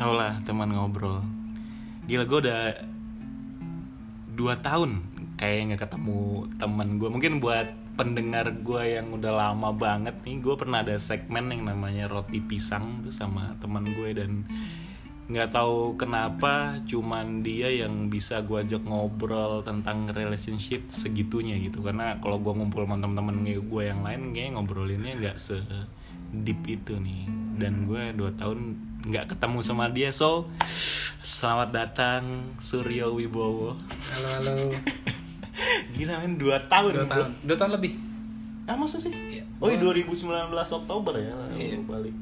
tau lah teman ngobrol. Gila gue udah dua tahun kayak nggak ketemu teman gue mungkin buat pendengar gue yang udah lama banget nih gue pernah ada segmen yang namanya roti pisang tuh sama teman gue dan nggak tahu kenapa cuman dia yang bisa gue ajak ngobrol tentang relationship segitunya gitu. Karena kalau gue ngumpul sama teman-teman gue yang lain kayaknya ngobrolinnya nggak se deep itu nih dan gue dua tahun nggak ketemu sama dia so selamat datang Suryo Wibowo Halo halo. gila men dua tahun Dua tahun. Dua tahun lebih. ah masa sih Iya. oh iya, 2019 Oktober ya Iya. balik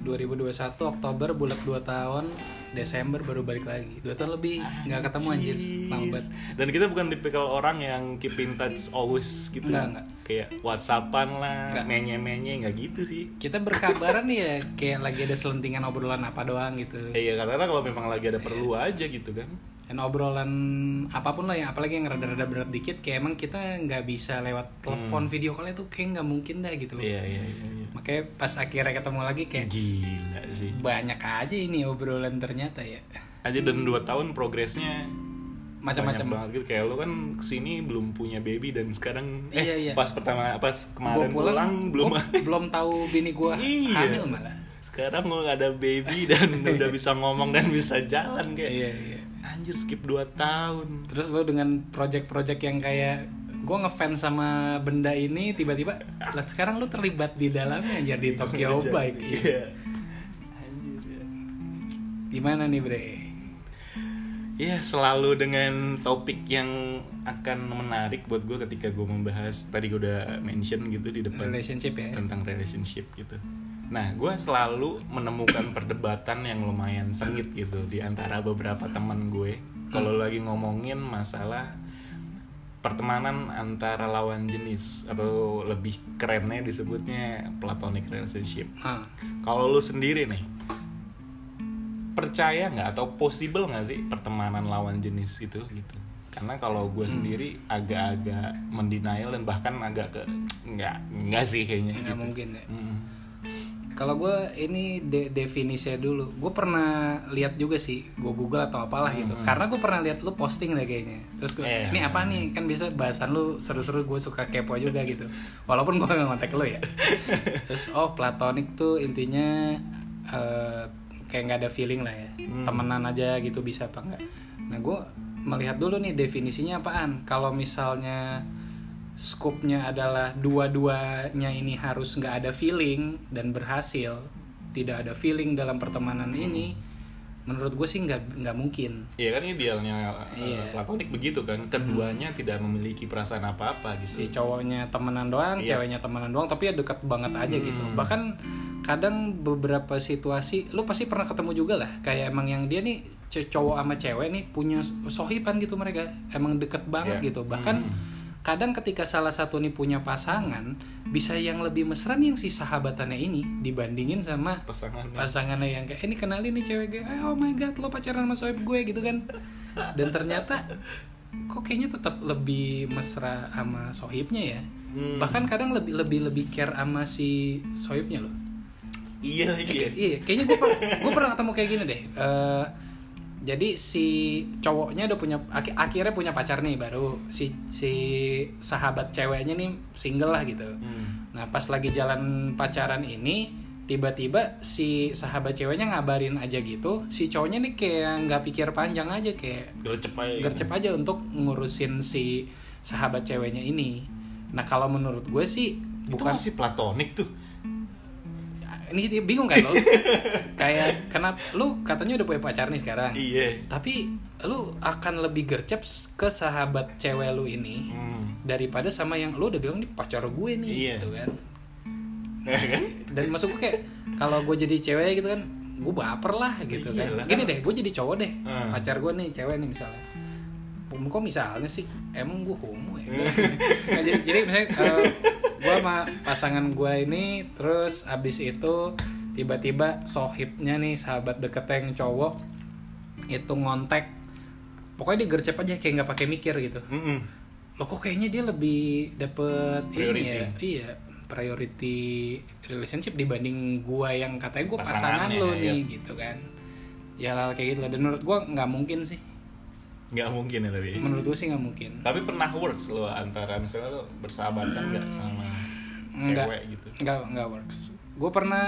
2021 Oktober bulat 2 tahun Desember baru balik lagi dua tahun lebih nggak ketemu anjir lama banget Dan kita bukan tipikal orang yang keep in touch always gitu. Enggak, enggak. Kayak WhatsAppan lah, Enggak. menye-menye nggak gitu sih. kita berkabaran ya kayak lagi ada selentingan obrolan apa doang gitu Iya, karena kalau memang lagi ada perlu aja gitu kan. Dan obrolan apa pun lah yang apalagi yang rada-rada berat dikit kayak emang kita nggak bisa lewat telepon video call itu kayak nggak mungkin dah gitu Iya, iya, iya. iya. makanya pas akhirnya ketemu lagi kayak Gila sih. banyak aja ini obrolan ternyata ya Aja dan 2 tahun progresnya macam-macam banget gitu. Kayak lo kan ke sini belum punya baby dan sekarang eh Iya, iya. pas pertama pas kemarin pulang, pulang, belum gua belum tahu bini gue Iya. hamil malah sekarang lo ada baby dan udah bisa ngomong dan bisa jalan kayak iya iya anjir skip 2 tahun terus lo dengan project-project yang kayak gue ngefans sama benda ini tiba-tiba lah sekarang lo terlibat di dalamnya anjir di Tokyo Bike Iya. Anjir ya. gimana nih bre Iya selalu dengan topik yang akan menarik buat gue ketika gue membahas tadi gue udah mention gitu di depan relationship ya tentang relationship gitu. Nah gue selalu menemukan perdebatan yang lumayan sengit gitu di antara beberapa teman gue. Kalau lagi ngomongin masalah pertemanan antara lawan jenis atau lebih kerennya disebutnya platonic relationship. Ah, Kalau lu sendiri nih percaya nggak atau possible nggak sih pertemanan lawan jenis itu gitu? Karena kalau gue sendiri agak-agak mendenial dan bahkan agak ke nggak nggak sih kayaknya nggak gitu. mungkin ya Mm. Kalau gue ini de definisinya dulu. Gue pernah lihat juga sih gue google atau apalah gitu. Karena gue pernah lihat lu posting deh kayaknya. Terus gue Iya. ini apa nih? Kan biasa bahasan lu seru-seru gue suka kepo juga gitu. Walaupun gue nggak ngontek lu ya. Terus oh platonik tuh intinya eh, kayak nggak ada feeling lah ya. Temenan aja gitu bisa apa enggak nah gue melihat dulu nih definisinya apaan. Kalau misalnya skupnya adalah dua-duanya ini harus nggak ada feeling dan berhasil. Tidak ada feeling dalam pertemanan ini menurut gue sih nggak nggak mungkin. Iya kan idealnya uh, Iya. platonik begitu kan. Keduanya tidak memiliki perasaan apa-apa si gitu. cowoknya temenan doang Iya. ceweknya temenan doang tapi ya dekat banget aja gitu. Bahkan kadang beberapa situasi lu pasti pernah ketemu juga lah. Kayak emang yang dia nih cowok sama cewek nih punya sohipan gitu mereka. Emang deket banget Iya. gitu. Bahkan kadang ketika salah satu nih punya pasangan bisa yang lebih mesra nih yang si sahabatannya ini dibandingin sama Pasangannya. pasangannya yang kayak ini kenalin nih cewek gue eh, oh my god lo pacaran sama sohib gue gitu kan dan ternyata kok kayaknya tetap lebih mesra sama sohibnya ya Hmm. bahkan kadang lebih lebih lebih care sama si sohibnya loh Iya lagi ya. iya kayaknya gue gue pernah ketemu kayak gini deh Eh, jadi si cowoknya udah punya ak- akhirnya punya pacar nih baru si si sahabat ceweknya nih single lah gitu Hmm. Nah pas lagi jalan pacaran ini tiba-tiba si sahabat ceweknya ngabarin aja gitu, si cowoknya nih kayak nggak pikir panjang aja kayak Gercep aja. gercep aja untuk ngurusin si sahabat ceweknya ini. Nah kalau menurut gue sih Itu bukan masih platonik tuh. Ini bingung kan lo? kayak kenapa lu katanya udah punya pacar nih sekarang, Iya. tapi lu akan lebih gercep ke sahabat cewek lu ini Hmm. daripada sama yang lu udah bilang nih pacar gue nih Iya. gitu kan. Ya kan? dan maksud gue kayak kalau gue jadi cewek gitu kan gue baper lah gitu Iyalah. kan gini deh gue jadi cowok deh Hmm. pacar gue nih cewek nih misalnya kok misalnya sih emang gue homo ya Nah, jadi, jadi misalnya gue sama pasangan gue ini terus abis itu tiba-tiba sohibnya nih sahabat deketnya yang cowok itu ngontek pokoknya dia gercep aja kayak nggak pakai mikir gitu Mm-mm. lo kok kayaknya dia lebih dapet Priority. ini ya iya priority relationship dibanding gua yang katanya gua pasangan lo iya. nih gitu kan ya hal kayak gitu lah dan menurut gue nggak mungkin sih nggak mungkin ya tapi menurut gue sih nggak mungkin tapi pernah works lo antara misalnya lo bersahabatan nggak sama Nggak. cewek gitu nggak nggak works gue pernah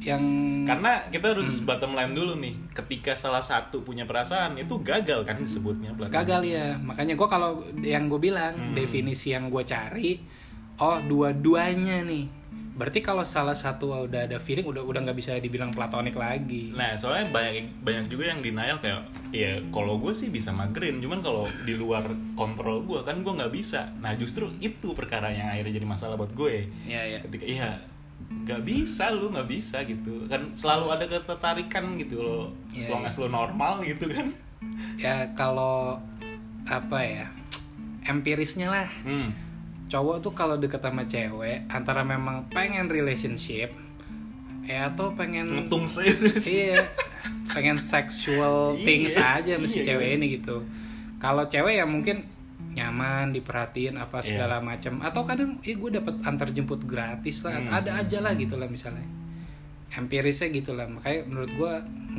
yang karena kita harus Hmm. bottom line dulu nih ketika salah satu punya perasaan itu gagal kan disebutnya platonic. gagal ya makanya gue kalau yang gue bilang Hmm. definisi yang gue cari oh dua-duanya nih berarti kalau salah satu udah ada feeling udah udah nggak bisa dibilang platonik lagi Nah, soalnya banyak banyak juga yang denial kayak ya kalau gue sih bisa magerin, cuman kalau di luar kontrol gue kan gue nggak bisa. Nah, justru itu perkara yang akhirnya jadi masalah buat gue. ya ya Ketika iya nggak bisa lu nggak bisa gitu kan selalu ada ketertarikan gitu loh Iya, selama iya. lu normal gitu kan ya kalau apa ya empirisnya lah hmm. Cowok tuh kalau deket sama cewek antara memang pengen relationship ya atau pengen untung saya iya pengen sexual Iya, things aja sama si iya, cewek iya. ini gitu. Kalau cewek ya mungkin nyaman diperhatiin apa Iya. segala macam atau kadang eh gue dapet antar jemput gratis lah. Hmm. ada aja lah gitu lah misalnya. Empirisnya gitu lah. Makanya menurut gue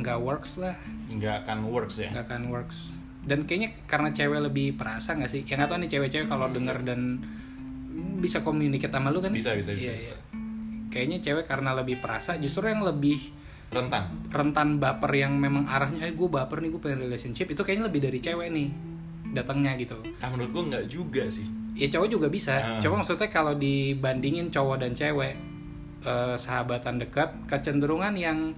nggak works lah. Nggak akan works ya? Nggak akan works. Dan kayaknya karena cewek lebih perasa nggak sih? Yang nggak tahu nih cewek-cewek kalau denger dan bisa communicate sama lu kan bisa bisa bisa, Iya, bisa. iya. kayaknya cewek karena lebih perasa justru yang lebih rentan rentan baper yang memang arahnya eh gue baper nih gue pengen relationship itu kayaknya lebih dari cewek nih datangnya gitu ah menurut gue nggak juga sih ya cowok juga bisa Ah. coba maksudnya kalau dibandingin cowok dan cewek eh, sahabatan dekat kecenderungan yang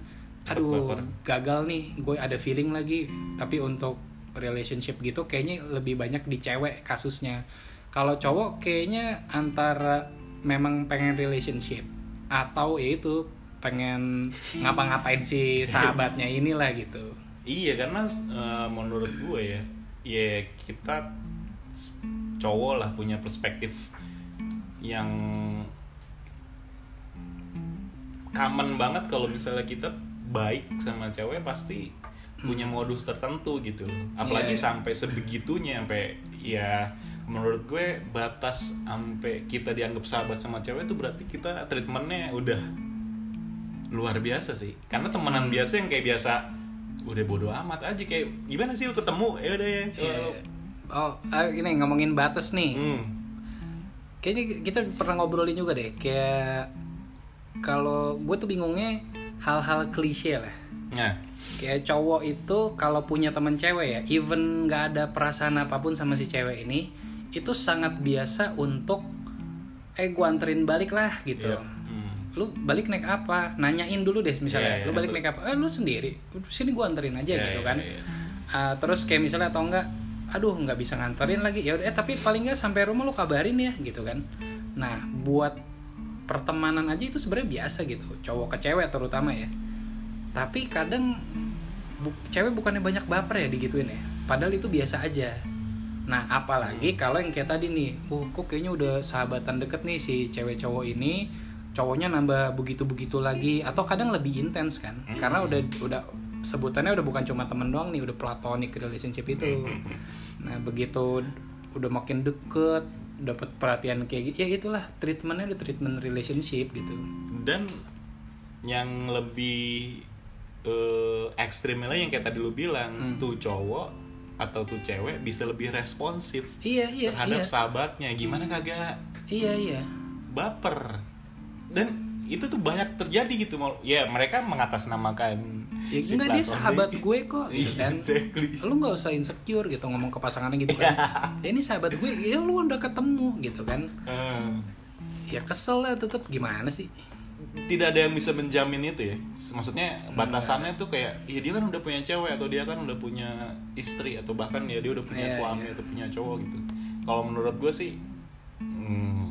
aduh baper. gagal nih gue ada feeling lagi tapi untuk relationship gitu kayaknya lebih banyak di cewek kasusnya kalau cowok kayaknya antara memang pengen relationship atau ya itu pengen ngapa-ngapain si sahabatnya inilah gitu. Iya karena eh, menurut gue ya, ya kita cowok lah punya perspektif yang common banget kalau misalnya kita baik sama cewek pasti punya modus tertentu gitu loh. Apalagi Iya. sampai sebegitunya sampai ya menurut gue batas sampai kita dianggap sahabat sama cewek itu berarti kita treatmentnya udah luar biasa sih. Karena temenan biasa yang kayak biasa udah bodo amat aja kayak gimana sih lu ketemu ya udah ya. Iya. oh ah, ini ngomongin batas nih Hmm. kayaknya kita pernah ngobrolin juga deh kayak kalau gue tuh bingungnya hal-hal klise lah Nah, kayak cowok itu kalau punya temen cewek ya even nggak ada perasaan apa pun sama si cewek ini itu sangat biasa untuk eh gue anterin balik lah gitu. Iya. Hmm. lu balik naik apa? Nanyain dulu deh misalnya Iya, iya, lu balik betul. naik apa? Eh lu sendiri. Sini gue anterin aja Iya, gitu iya, kan. iya. Ah, terus kayak misalnya atau enggak aduh nggak bisa nganterin lagi. Ya udah eh tapi paling nggak sampai rumah lu kabarin ya gitu kan. Nah buat pertemanan aja itu sebenarnya biasa gitu cowok ke cewek terutama ya tapi kadang bu- cewek bukannya banyak baper ya digituin ya? Padahal itu biasa aja. Nah apalagi kalau yang kayak tadi nih uh kok kayaknya udah sahabatan deket nih si cewek cowok ini cowoknya nambah begitu begitu lagi. Atau kadang lebih intens kan? Karena udah udah sebutannya udah bukan cuma temen doang nih udah platonic relationship itu. Nah begitu udah makin deket dapat perhatian kayak gitu ya itulah treatmentnya udah treatment relationship gitu. Dan yang lebih eh, ekstrim lagi yang kayak tadi lu bilang, Hmm. tuh cowok atau tuh cewek bisa lebih responsif iya iya terhadap iya. sahabatnya. Gimana kagak? Iya iya. Baper. Dan itu tuh banyak terjadi gitu mau ya mereka mengatasnamakan ya si enggak dia sahabat gue kok gitu Iya, kan. exactly. lu nggak usah insecure gitu ngomong ke pasangannya gitu kan. Ya ini sahabat gue ya lu udah ketemu gitu kan. Eh, ya kesel lah tetep. Gimana sih tidak ada yang bisa menjamin itu ya. Maksudnya batasannya tuh kayak ya dia kan udah punya cewek atau dia kan udah punya istri atau bahkan ya dia udah punya Iya, suami atau punya cowok gitu. Kalau menurut gue sih hmm,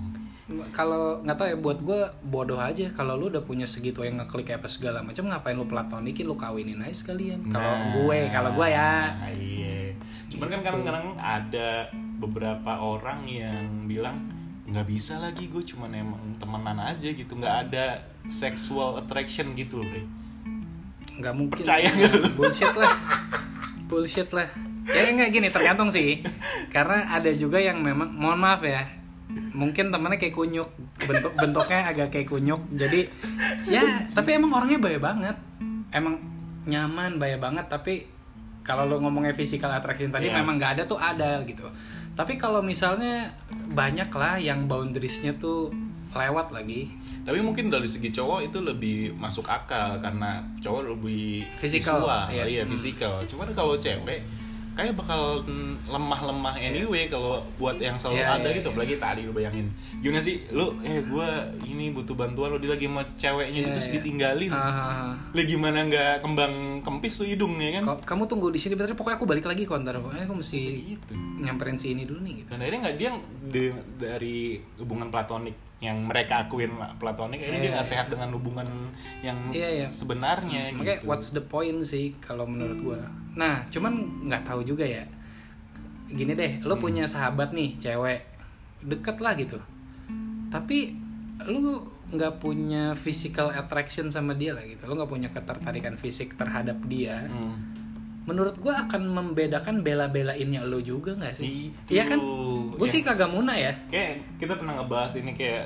kalau nggak tahu ya buat gue bodoh aja. Kalau lu udah punya segitu yang ngeklik apa segala macam ngapain lu platonikin lu kawinin aja sekalian? Kalau nah, gue kalau gue ya. iya. Cuman kan kadang-kadang ada beberapa orang yang bilang nggak bisa lagi gue cuman emang temenan aja gitu nggak ada sexual attraction gitu loh Bre. nggak mungkin. Percaya nggak bullshit lah. Bullshit lah. Ya nggak gini tergantung sih. Karena ada juga yang memang mohon maaf ya mungkin temennya kayak kunyuk. Bentuk bentuknya agak kayak kunyuk. Jadi ya tapi emang orangnya baik banget. Emang nyaman bayar banget. Tapi kalau lo ngomongnya physical attraction tadi Iya. memang nggak ada tuh ada gitu tapi kalau misalnya banyak lah yang boundariesnya tuh lewat lagi Tapi mungkin dari segi cowok itu lebih masuk akal karena cowok lebih Physical, visual, iya. fisikal. Cuman kalau cewek kayak bakal lemah-lemah anyway kalau buat yang selalu Iya, ada iya, gitu. iya. Apalagi tadi lu bayangin, gimana sih lu eh gua ini butuh bantuan lo dia lagi sama ceweknya Iya, terus iya. ditinggalin. Ah, Lah gimana nggak kembang kempis tuh hidung ya kan? Kamu tunggu di sini bentar pokoknya aku balik lagi kok ntar pokoknya aku mesti Gitu. nyamperin si ini dulu nih gitu Dan akhirnya nggak dia dari hubungan platonik yang mereka akuin platonik, akhirnya dia Iya, nggak sehat dengan hubungan yang Iya, iya. sebenarnya. makanya gitu. what's the point sih kalau menurut gua nah cuman nggak tahu juga ya gini deh lo punya sahabat nih cewek deket lah gitu tapi lu nggak punya physical attraction sama dia lah gitu lo nggak punya ketertarikan fisik terhadap dia Hmm. Menurut gua akan membedakan bela-belainnya lo juga nggak sih Itu. Iya kan gue Ya. sih kagak muna ya Kayak kita pernah ngebahas ini kayak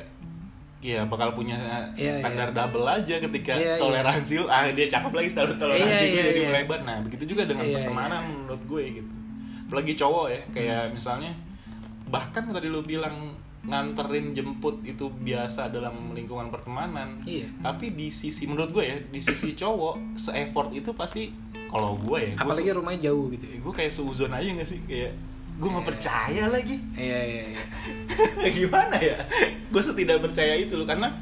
ya bakal punya Iya, standar iya. double aja ketika Iya, iya. toleransi lu, ah dia cakep lagi standar toleransi Iya, gue iya, jadi iya. melebar. Nah, begitu juga dengan Iya, pertemanan menurut gue gitu. Apalagi cowok ya, kayak Hmm. misalnya bahkan tadi lu bilang nganterin jemput itu biasa dalam lingkungan pertemanan. Iya. Tapi di sisi menurut gue ya, di sisi cowok se-effort itu pasti kalau gue ya, gue apalagi rumahnya jauh gitu ya. Gue kayak seuzon aja gak sih? Kayak gue nggak percaya lagi. Iya iya iya. Gimana ya? Gue setidak percaya itu loh karena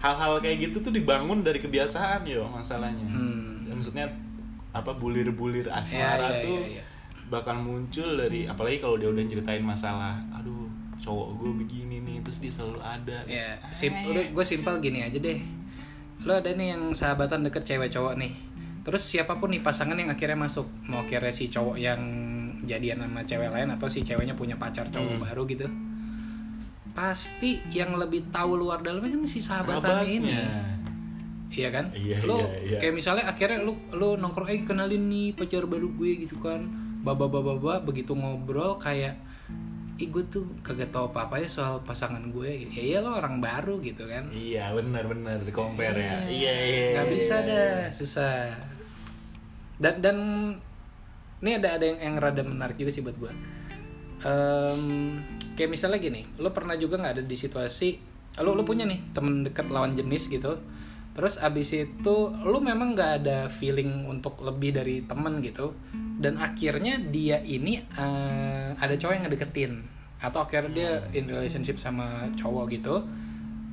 hal-hal kayak gitu tuh dibangun dari kebiasaan yo masalahnya. Hmm. Ya, maksudnya apa bulir-bulir Iya, asmara iya, tuh iya, iya. bakal muncul dari apalagi kalau dia udah ceritain masalah aduh cowok gue begini nih terus dia selalu ada. Ya, sim udah gue simpel gini aja deh. Lo ada nih yang sahabatan deket cewek cowok nih. Terus siapa pun nih pasangan yang akhirnya masuk, mau kira si cowok yang jadian sama cewek lain atau si ceweknya punya pacar cowok Hmm. baru gitu. Pasti yang lebih tahu luar dalamnya kan si sahabatannya ini. Iya kan? Iya, lo iya, iya. kayak misalnya akhirnya lu lu nongkrong eh kenalin nih pacar baru gue gitu kan. Baba baba baba begitu ngobrol kayak Ih gue tuh kagak tau apa-apa ya soal pasangan gue Ya. Iya lo orang baru gitu kan. Iya benar-benar di compare ya. Iya. Iya Gak bisa iya. dah, susah. Dan dan ini ada ada yang, yang rada menarik juga sih buat gue Em, Kayak misalnya gini Lo pernah juga nggak ada di situasi Lo, lo punya nih temen deket lawan jenis gitu Terus abis itu lo memang nggak ada feeling untuk lebih dari temen gitu. Dan akhirnya dia ini eh, ada cowok yang ngedeketin. Atau akhirnya dia in relationship sama cowok gitu.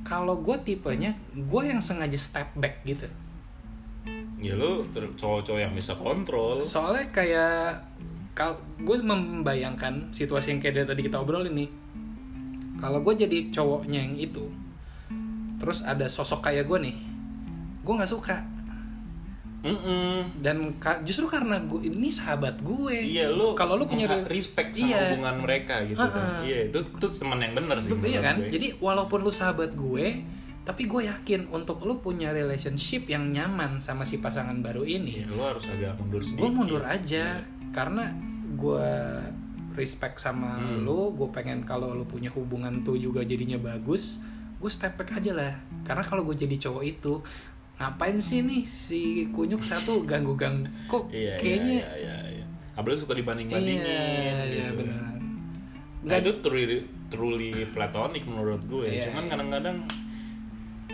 Kalau gue tipenya gue yang sengaja step back gitu. Ya lu cowok-cowok yang bisa kontrol. Soalnya kayak kal gue membayangkan situasi yang kayak dari tadi kita obrolin nih. Kalau gue jadi cowoknya yang itu Terus ada sosok kayak gue nih Gue nggak suka Mm-mm. dan ka- justru karena gue ini sahabat gue Iya lu kalau lu punya respect sama Iya. hubungan mereka gitu kan. Heeh. Iya, itu itu teman yang benar sih. Iya kan gue. jadi walaupun lu sahabat gue tapi gue yakin untuk lu punya relationship yang nyaman sama si pasangan baru ini Iya, lu harus agak mundur sedikit. gue mundur aja karena gue respect sama Hmm. lu gue pengen kalau lu punya hubungan tuh juga jadinya bagus gue step back aja lah karena kalau gue jadi cowok itu ngapain sih nih si kunyuk satu ganggu ganggu kok Iya, kayaknya iya, iya, iya. Apalagi suka dibanding-bandingin iya, iya gitu. benar Nah, itu truly, truly platonik menurut gue. Iya, Cuman iya. kadang-kadang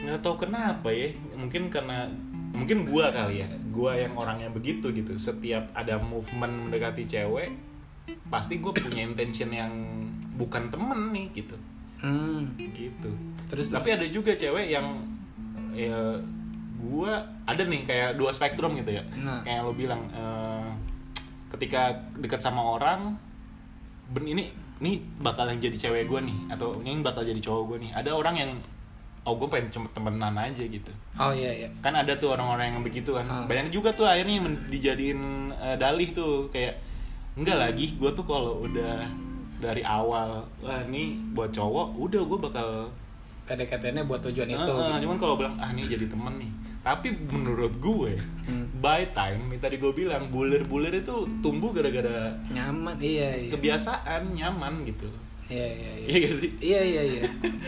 nggak tahu kenapa ya. Mungkin karena mungkin gua kali ya. Gua yang orangnya begitu gitu. Setiap ada movement mendekati cewek, pasti gue punya intention yang bukan temen nih gitu. hmm. Gitu. terus Tapi ada juga cewek yang ya gua ada nih kayak dua spektrum gitu ya. Nah. Kayak lo bilang eh, ketika dekat sama orang ben ini ini bakal yang jadi cewek gua nih atau ini bakal jadi cowok gua nih. Ada orang yang oh gue pengen cuma temenan aja gitu. oh iya iya Kan ada tuh orang-orang yang begitu kan. Ah. Banyak juga tuh akhirnya dijadiin eh, dalih tuh kayak enggak lagi gua tuh kalau udah dari awal wah ini buat cowok udah gue bakal PDKT-nya buat tujuan itu Heeh, gitu. cuman kalau bilang ah ini jadi temen nih tapi menurut gue Hmm. by time tadi gue bilang bulir-bulir itu tumbuh gara-gara nyaman iya iya kebiasaan nyaman gitu iya iya iya iya gak sih iya iya iya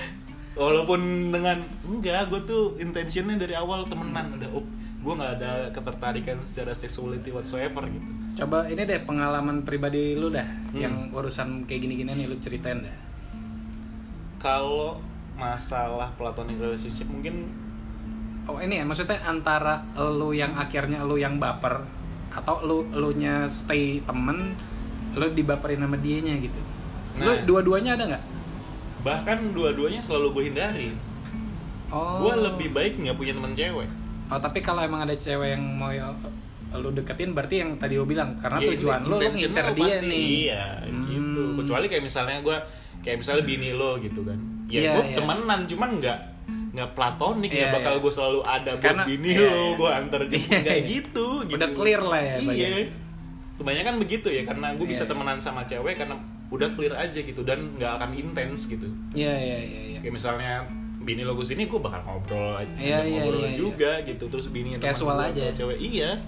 walaupun dengan enggak gue tuh intentionnya dari awal temenan udah oh, gue nggak ada ketertarikan secara sexuality whatsoever gitu Coba ini deh pengalaman pribadi lu dah Hmm. yang urusan kayak gini-gini nih lu ceritain dah. kalau masalah platonic relationship mungkin Oh ini ya maksudnya antara lu yang akhirnya lu yang baper atau lu lu nya stay temen lu dibaperin sama dianya gitu. Lu Nah. dua-duanya ada nggak? bahkan dua-duanya selalu gue hindari Oh. gue lebih baik nggak punya teman cewek Oh tapi kalau emang ada cewek yang mau ya- lu deketin berarti yang tadi lu bilang karena Iya, tujuan lu lu ngincer dia pasti, nih. iya gitu Hmm. kecuali kayak misalnya gue kayak misalnya bini lo gitu kan ya Iya, gue iya. temenan cuman nggak nggak platonik nggak Iya, bakal iya. gue selalu ada buat Karena- bini iya, lo iya. gue antar jemput Iya, kayak iya. gitu gitu Udah clear lah ya, iya kebanyakan begitu ya karena gue bisa Iya. temenan sama cewek karena udah clear aja gitu dan nggak akan intens gitu Iya iya iya iya. kayak misalnya bini lo ke sini gue bakal ngobrol aja Iya, iya, ngobrol iya. juga gitu terus teman Casual aja. cewek iya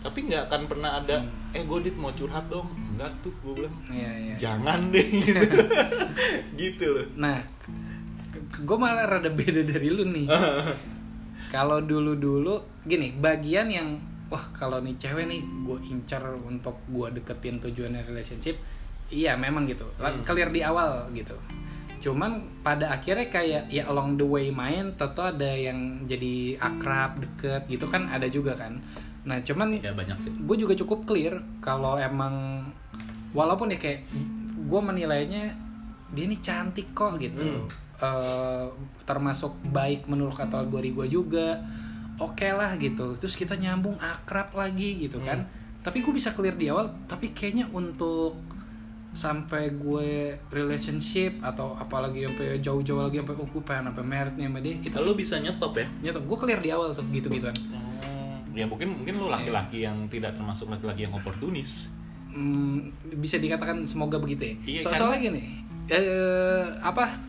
tapi nggak akan pernah ada Hmm. eh gue dit mau curhat dong enggak tuh gue bilang Iya iya. jangan deh gitu, gitu loh Nah, gue malah rada beda dari lu nih. kalau dulu-dulu gini, bagian yang wah kalau nih cewek nih gue incar untuk gue deketin tujuannya relationship, iya memang gitu. Hmm. Clear di awal gitu. Cuman pada akhirnya kayak ya along the way main, tentu ada yang jadi akrab, deket gitu kan ada juga kan. Nah cuman ya banyak sih. gue juga cukup clear kalau emang walaupun ya kayak gue menilainya dia ini cantik kok gitu. Hmm. Eh, termasuk baik menurut kategori gue juga oke lah gitu. Terus kita nyambung akrab lagi gitu kan. Tapi gue bisa clear di awal tapi kayaknya untuk sampai gue relationship atau apalagi sampai jauh-jauh lagi sampai oh, gue pengen sampai married nih sama dia itu lo bisa nyetop ya? Nyata gue clear di awal tuh gitu gituan Hmm, ya mungkin mungkin lo laki-laki yang tidak termasuk laki-laki yang oportunis Hmm, bisa dikatakan semoga begitu ya. Iya, So- kan? Soalnya gini, eh, apa?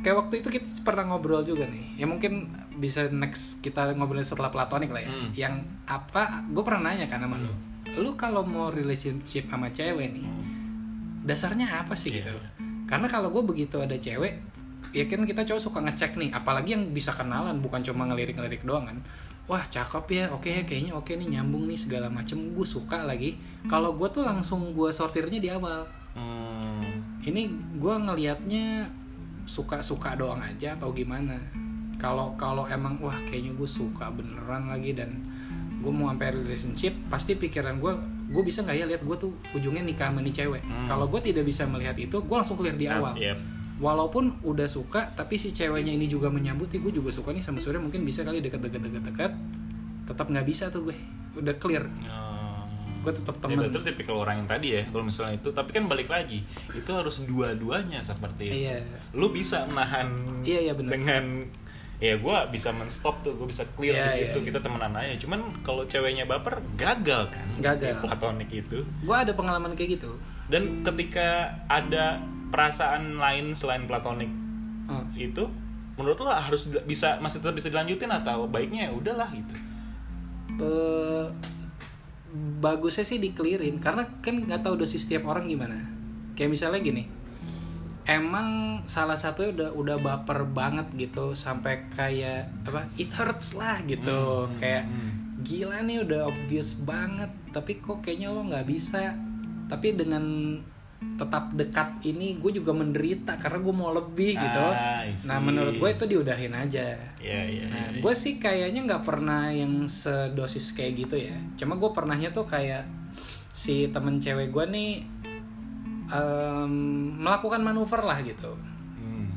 Kayak waktu itu kita pernah ngobrol juga nih. Ya mungkin bisa next kita ngobrol setelah platonik lah ya. Hmm. Yang apa? Gue pernah nanya kan sama lu. Lu kalau mau relationship sama cewek nih, dasarnya apa sih Iya. gitu? Karena kalau gue begitu ada cewek, ya kan kita cowok suka ngecek nih, apalagi yang bisa kenalan bukan cuma ngelirik-ngelirik doang kan. Wah cakep ya, oke kayaknya oke nih nyambung nih segala macem, gue suka lagi. Kalau gue tuh langsung gue sortirnya di awal. Hmm, Ini gue ngelihatnya suka-suka doang aja atau gimana? Kalau kalau emang wah kayaknya gue suka beneran lagi dan gue mau sampai relationship, pasti pikiran gue gue bisa nggak ya lihat gue tuh ujungnya nikah sama nih cewek. Hmm. Kalau gue tidak bisa melihat itu, gue langsung clear di awal Yep. Walaupun udah suka tapi si ceweknya ini juga menyambut gue juga suka nih sama Surya mungkin bisa kali deket-deket deket-deket tetap nggak bisa tuh gue udah clear Hmm. gue tetap Ya temen betul tipikal orang yang tadi ya kalau misalnya itu tapi kan balik lagi itu harus dua-duanya seperti itu. iya lu bisa menahan Iya, iya, bener. dengan ya gue bisa menstop tuh gue bisa clear Iya, di situ iya, iya. kita temenan aja cuman kalau ceweknya baper gagal kan Gagal. Platonik itu gue ada pengalaman kayak gitu dan ketika ada perasaan lain selain platonik. Oh. itu menurut lo harus bisa masih tetap bisa dilanjutin atau baiknya ya udahlah gitu? Eh, bagusnya sih dikelirin karena kan nggak tahu dosis setiap orang gimana. Kayak misalnya gini emang salah satu udah udah baper banget gitu sampai kayak apa it hurts lah gitu. Hmm, kayak hmm. gila nih udah obvious banget tapi kok kayaknya lo nggak bisa. Tapi dengan tetap dekat ini gue juga menderita karena gue mau lebih gitu Ah, nah menurut gue itu diudahin aja ya ya Nah, ya, ya. gue sih kayaknya nggak pernah yang sedosis kayak gitu ya. Cuma gue pernahnya tuh kayak si temen cewek gue nih em, melakukan manuver lah gitu. Hmm.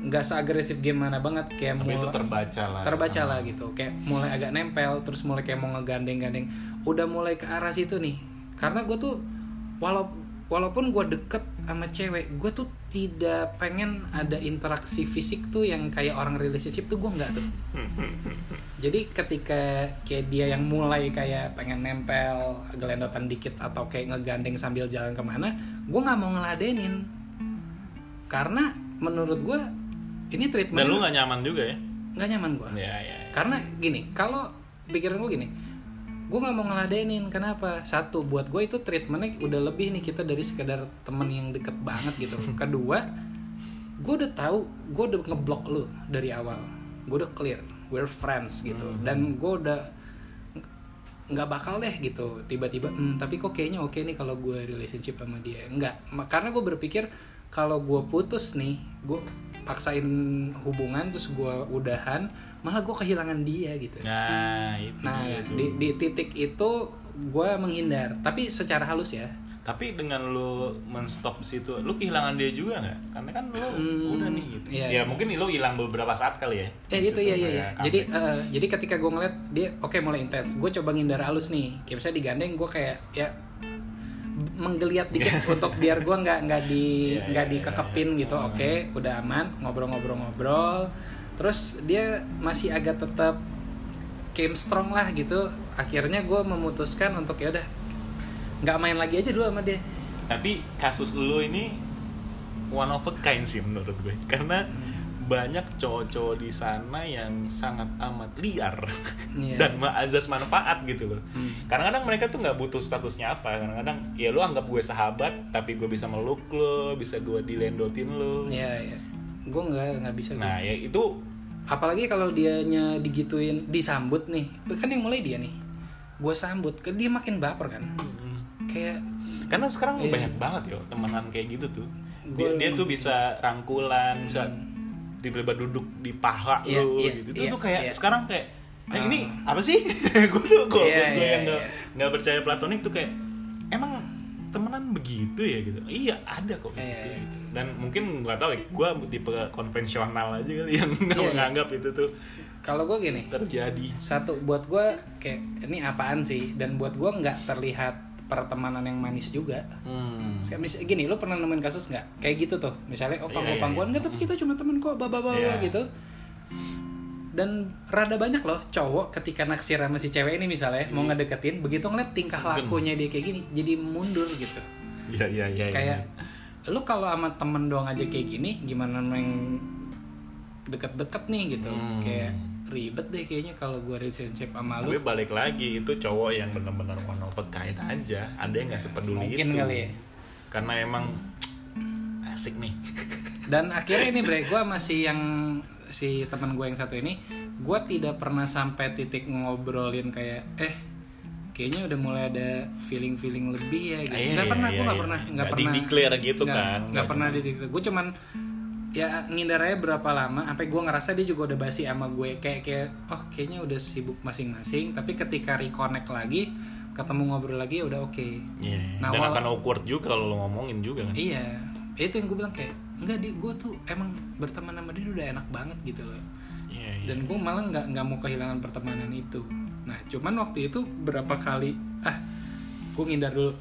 Nggak seagresif gimana banget kayak tapi itu mulai- terbaca lah terbaca lah gitu. Kayak mulai agak nempel, terus mulai kayak mau ngegandeng-gandeng. Udah mulai ke arah situ nih. Karena gue tuh walau walaupun gue deket sama cewek, gue tuh tidak pengen ada interaksi fisik tuh yang kayak orang relationship tuh gue nggak tuh. Jadi ketika kayak dia yang mulai kayak pengen nempel, gelendotan dikit atau kayak ngegandeng sambil jalan ke mana, gue nggak mau ngeladenin. Karena menurut gue ini treatment dan lu nggak nyaman juga ya nggak nyaman gue. ya ya, ya. Karena gini, kalau pikiran gue gini, gue nggak mau ngeladenin. Kenapa? Satu, buat gue itu treatmentnya udah lebih nih kita dari sekedar temen yang deket banget gitu. Kedua, gue udah tahu gue udah ngeblok lu dari awal gue udah clear we're friends gitu Hmm. dan gue udah nggak bakal deh gitu tiba-tiba "Hmm, tapi kok kayaknya oke nih kalau gue relationship sama dia nggak karena gue berpikir kalau gue putus nih gue paksain hubungan terus gue udahan malah gue kehilangan dia gitu nah itu nah dia tuh. di, di titik itu gue menghindar tapi secara halus ya tapi dengan lu menstop situ lu kehilangan dia juga nggak karena kan lu udah nih gitu iya, ya iya. mungkin lu hilang beberapa saat kali ya Eh Di gitu ya ya kayak ya. Jadi eh, jadi ketika gue ngeliat dia oke mulai intens, gue coba ngindar halus nih. Kayak misalnya digandeng gue kayak ya menggeliat dikit untuk biar gue nggak nggak di Iya, nggak iya, dikekepin gitu. Oke, udah aman, ngobrol-ngobrol-ngobrol. Terus dia masih agak tetap came strong lah gitu. Akhirnya gue memutuskan untuk ya udah nggak main lagi aja dulu sama dia. tapi kasus lu ini one of a kind sih menurut gue karena banyak cowok-cowok di sana yang sangat amat liar Iya. dan azas manfaat gitu loh. Hmm. Kadang-kadang mereka tuh nggak butuh statusnya apa. Kadang-kadang ya lu anggap gue sahabat, tapi gue bisa meluk lo, bisa gue dilendotin lo. Iya ya. Gue nggak nggak bisa. gua. Nah ya itu apalagi kalau dianya digituin disambut nih kan yang mulai dia nih gue sambut ke dia makin baper kan kayak karena sekarang Iya. banyak banget yo temenan kayak gitu tuh. Dia, Gua- dia tuh bisa rangkulan, bisa tiba-tiba duduk di paha Iya, lo iya, gitu. Itu iya, tuh kayak iya. sekarang kayak eh, Ah. ini apa sih? gue tuh kalau Iya, gue iya, yang nggak iya. nggak percaya platonik tuh kayak emang temenan begitu ya gitu. Iya ada kok Iya, gitu. iya. gitu. Dan mungkin nggak tahu ya, gue tipe konvensional aja kali yang nggak Iya, iya. menganggap itu tuh kalau gue gini terjadi. satu buat gue kayak ini apaan sih dan buat gue nggak terlihat pertemanan yang manis juga Hmm. Kayak mis- gini, lu pernah nemuin kasus nggak? Kayak gitu tuh, misalnya oh Iya, iya, pangkuan iya. nggak, tapi kita cuma temen kok, bawa bawa Iya. gitu. Dan rada banyak loh cowok ketika naksir sama si cewek ini misalnya mau ngedeketin, begitu ngeliat tingkah Segen. lakunya dia kayak gini, jadi mundur gitu. Iya iya iya. kayak lu kalau sama temen doang aja kayak gini gimana main deket-deket nih gitu Hmm. kayak ribet deh kayaknya kalau gue relationship sama lu Tapi balik lagi itu cowok yang benar-benar one of a kind aja. Ada yang nggak sepeduli Mungkin itu. kali ya. Karena emang asik nih. dan akhirnya ini bre gue masih yang si teman gue yang satu ini gue tidak pernah sampai titik ngobrolin kayak eh kayaknya udah mulai ada feeling feeling lebih ya gitu Iya, nggak iya, pernah iya, gue nggak iya. pernah nggak Nggak pernah di-declare gitu nggak- kan. nggak Nggak pernah di gue cuman ya ngindar aja berapa lama sampai gue ngerasa dia juga udah basi sama gue kayak kayak oh kayaknya udah sibuk masing-masing tapi ketika reconnect lagi ketemu ngobrol lagi ya udah oke Iya. Nah, Dan akan awkward juga kalau lo ngomongin juga kan. Iya, itu yang gue bilang kayak enggak di gue tuh emang berteman sama dia udah enak banget gitu loh. Iya iya. Dan gue malah nggak nggak mau kehilangan pertemanan itu. Nah, cuman waktu itu berapa kali ah gue ngindar dulu.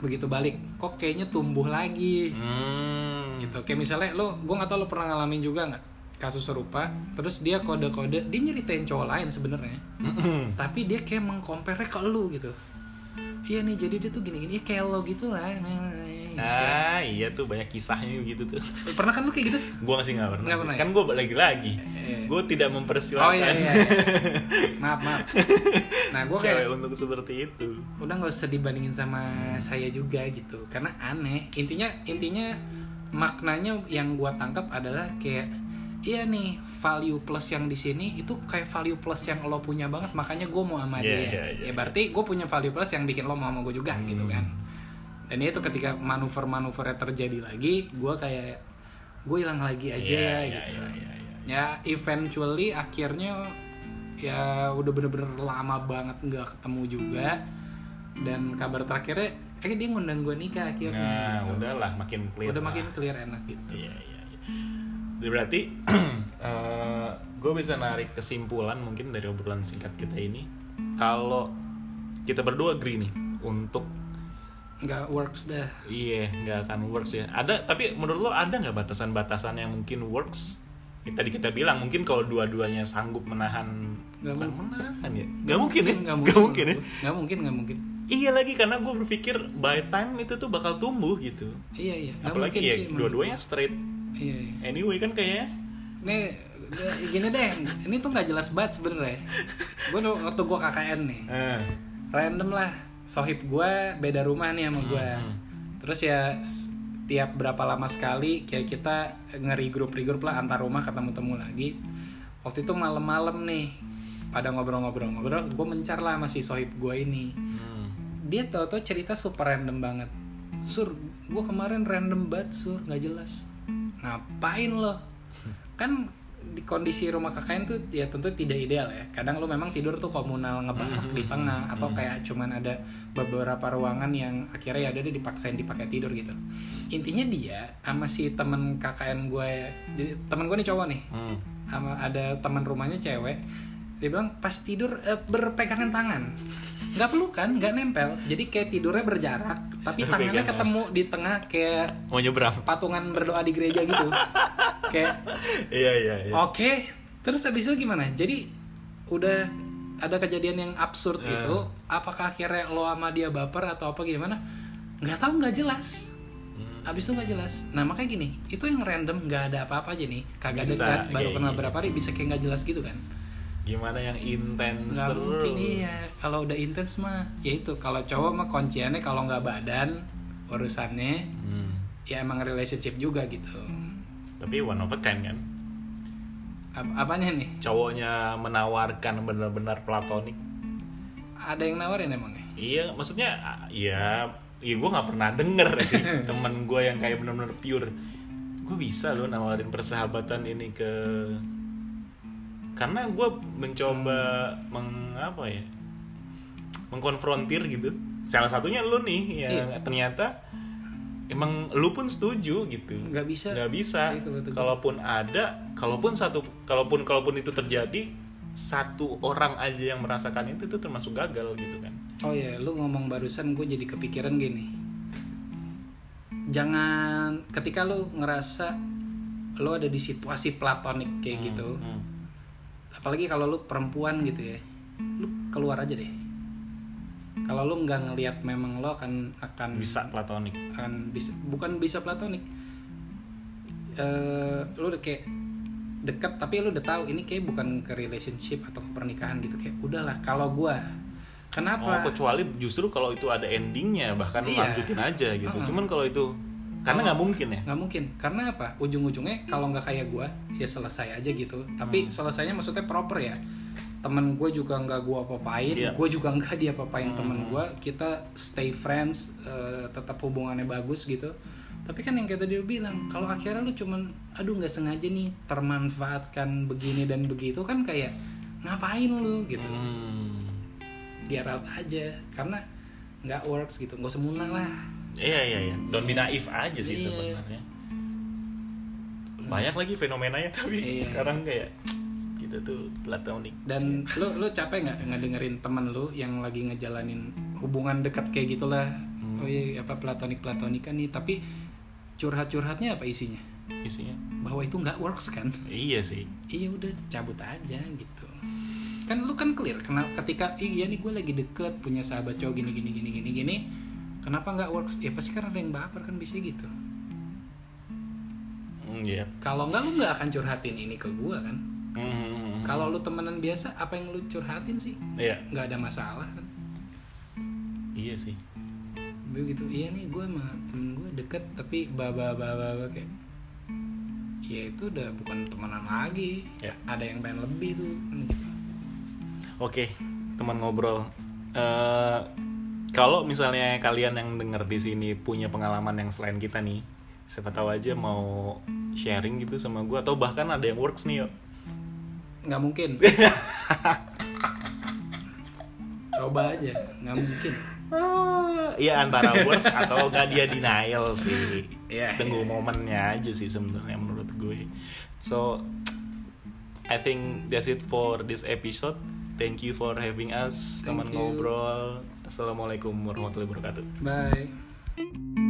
Begitu balik, kok kayaknya tumbuh lagi. Hmm. Gitu. Kayak misalnya lo, gue nggak tahu lo pernah ngalamin juga nggak kasus serupa. Terus dia kode-kode, dia nyeritain cowok lain sebenarnya. Tapi dia kayak mengcompare ke lu gitu. Iya nih, jadi dia tuh gini-gini, ya kayak lo gitu lah. Ah iya tuh banyak kisahnya gitu tuh. Pernah kan lu kayak gitu? Gua masih nggak pernah. Sih. pernah ya? Kan gue lagi-lagi. Eh. Gue tidak mempersilahkan Oh iya iya. maaf maaf. Nah gue cewek kayak untuk seperti itu. udah nggak usah dibandingin sama saya juga gitu, karena aneh. Intinya intinya maknanya yang gua tangkap adalah kayak iya nih value plus yang di sini itu kayak value plus yang lo punya banget makanya gue mau sama Iya, dia iya, iya. ya berarti gue punya value plus yang bikin lo mau sama gue juga Hmm. gitu kan dan itu ketika manuver-manuvernya terjadi lagi gue kayak gue hilang lagi aja Iya, ya iya, gitu iya, iya, iya. ya eventually akhirnya ya udah bener-bener lama banget nggak ketemu juga dan kabar terakhirnya eh dia ngundang gue nikah akhirnya Nah, gitu. udahlah makin clear. udah lah. makin clear enak gitu Iya iya. iya. Jadi Berarti gue bisa narik kesimpulan mungkin dari obrolan singkat kita ini. Kalau kita berdua agree nih untuk nggak works dah iya nggak akan works ya. Ada tapi menurut lo ada nggak batasan-batasan yang mungkin works? Ya, tadi kita bilang mungkin kalau dua-duanya sanggup menahan Nggak bukan mungkin. menahan ya nggak mungkin ya nggak nggak mungkin ya nggak mungkin nggak mungkin iya lagi karena gue berpikir by time itu tuh bakal tumbuh gitu iya iya nggak apalagi ya dua-duanya straight iya, iya. anyway kan kayaknya Nih, gini deh, ini tuh nggak jelas banget sebenarnya. Gue waktu gue KKN nih, eh, random lah, sohib gue beda rumah nih sama gue. Hmm. Terus ya tiap berapa lama sekali kayak kita ngeri grup regroup lah antar rumah ketemu temu lagi waktu itu malam-malam nih pada ngobrol-ngobrol-ngobrol gue mencar lah masih sohib gue ini Hmm. Dia tau-tau cerita super random banget. Sur gue kemarin random banget sur. Nggak jelas. Ngapain lo? Kan di kondisi rumah KKN tuh ya tentu tidak ideal ya. Kadang lo memang tidur tuh komunal ngebangak di tengah atau kayak cuman ada beberapa ruangan yang akhirnya ya ada deh dipaksain dipakai tidur gitu. Intinya dia sama si temen KKN gue jadi temen gue nih cowok nih. Hmm. sama ada teman rumahnya cewek dia bilang pas tidur eh, berpegangan tangan nggak pelukan nggak nempel jadi kayak tidurnya berjarak tapi tangannya Berpegangan. ketemu di tengah kayak Mau nyebrang. patungan berdoa di gereja gitu kayak Iya iya iya. oke terus habis itu gimana jadi udah ada kejadian yang absurd Eh. itu apakah akhirnya lo sama dia baper atau apa gimana nggak tahu nggak jelas Hmm. Abis itu nggak jelas. Nah makanya gini, itu yang random nggak ada apa-apa aja nih, kagak Bisa, dekat, baru iya, kenal iya. berapa hari bisa kayak nggak jelas gitu kan? Gimana yang intens Nggak terus? mungkin iya. Kalau udah intens mah, ya itu. Kalau cowok mah kunciannya kalau nggak badan urusannya, Hmm. ya emang relationship juga gitu. Tapi one of a kind kan. Ap- apanya nih? Cowoknya menawarkan benar-benar platonik. Ada yang nawarin emangnya? Iya, maksudnya ah, ya, iya gue nggak pernah denger sih temen gue yang kayak benar-benar pure. Gue bisa loh nawarin persahabatan ini ke, karena gue mencoba meng apa ya, mengkonfrontir gitu. Salah satunya lu nih yang Iya. ternyata emang lu pun setuju gitu. Nggak bisa. Nggak bisa. Iya, Kalaupun ada, kalaupun satu, kalaupun kalaupun itu terjadi, satu orang aja yang merasakan itu itu termasuk gagal gitu kan. Oh ya, lu ngomong barusan gue jadi kepikiran gini. Jangan ketika lu ngerasa lu ada di situasi platonik kayak gitu, Hmm. Apalagi kalau lu perempuan gitu ya, lu keluar aja deh. Kalau lu nggak ngelihat memang lo akan akan Bisa platonik. akan bisa bukan bisa platonik. Eh, lu udah kayak deket tapi lu udah tahu ini kayak bukan ke relationship atau ke pernikahan gitu kayak udahlah kalau gua Oh, kenapa kecuali justru kalau itu ada endingnya bahkan Iya. lanjutin aja gitu. Uh-uh. Cuman kalau itu karena nggak mungkin ya. nggak mungkin. Karena apa? Ujung-ujungnya kalau nggak kayak gue ya selesai aja gitu. Tapi selesainya maksudnya proper ya. Temen gue juga nggak gue apa-apain Iya. gue juga nggak dia apa-apain temen gue kita stay friends eh, tetap hubungannya bagus gitu. Tapi kan yang kayak tadi lu bilang kalau akhirnya lu cuman aduh nggak sengaja nih termanfaatkan begini dan begitu kan kayak ngapain lu? gitu. Hmm. biar out aja. Karena nggak works gitu. Nggak usah munah lah Iya iya iya. Don't be naif aja sih Iya. sebenarnya. Banyak lagi fenomenanya tapi Iya. sekarang kayak kita tuh platonik. dan lu lu capek nggak ngedengerin temen lu yang lagi ngejalanin hubungan dekat kayak gitulah oh iya apa platonik platonikan nih tapi curhat curhatnya apa isinya isinya. bahwa itu nggak works kan Iya sih. iya udah cabut aja gitu kan lu kan clear kenapa ketika "Ih, iya nih gue lagi deket punya sahabat cowok gini gini gini gini gini kenapa nggak works ya pasti kan ada yang baper kan bisa gitu Hmm, Iya. kalau nggak lu nggak akan curhatin ini ke gue kan Hmm. kalau lu temenan biasa apa yang lu curhatin sih Iya. nggak ada masalah kan Iya sih. begitu iya nih gue sama temen gue deket tapi baba baba kayak ya itu udah bukan temenan lagi Ya. ada yang pengen lebih tuh kan gitu Oke, teman ngobrol. Eh, kalau misalnya kalian yang denger di sini punya pengalaman yang selain kita nih, siapa tahu aja mau sharing gitu sama gue atau bahkan ada yang works nih yuk. nggak mungkin coba aja nggak mungkin Iya antara works atau nggak dia denial sih. Iya, Tunggu momennya aja sih sebenarnya menurut gue. So I think that's it for this episode. Thank you for having us teman ngobrol. Assalamualaikum warahmatullahi wabarakatuh. bye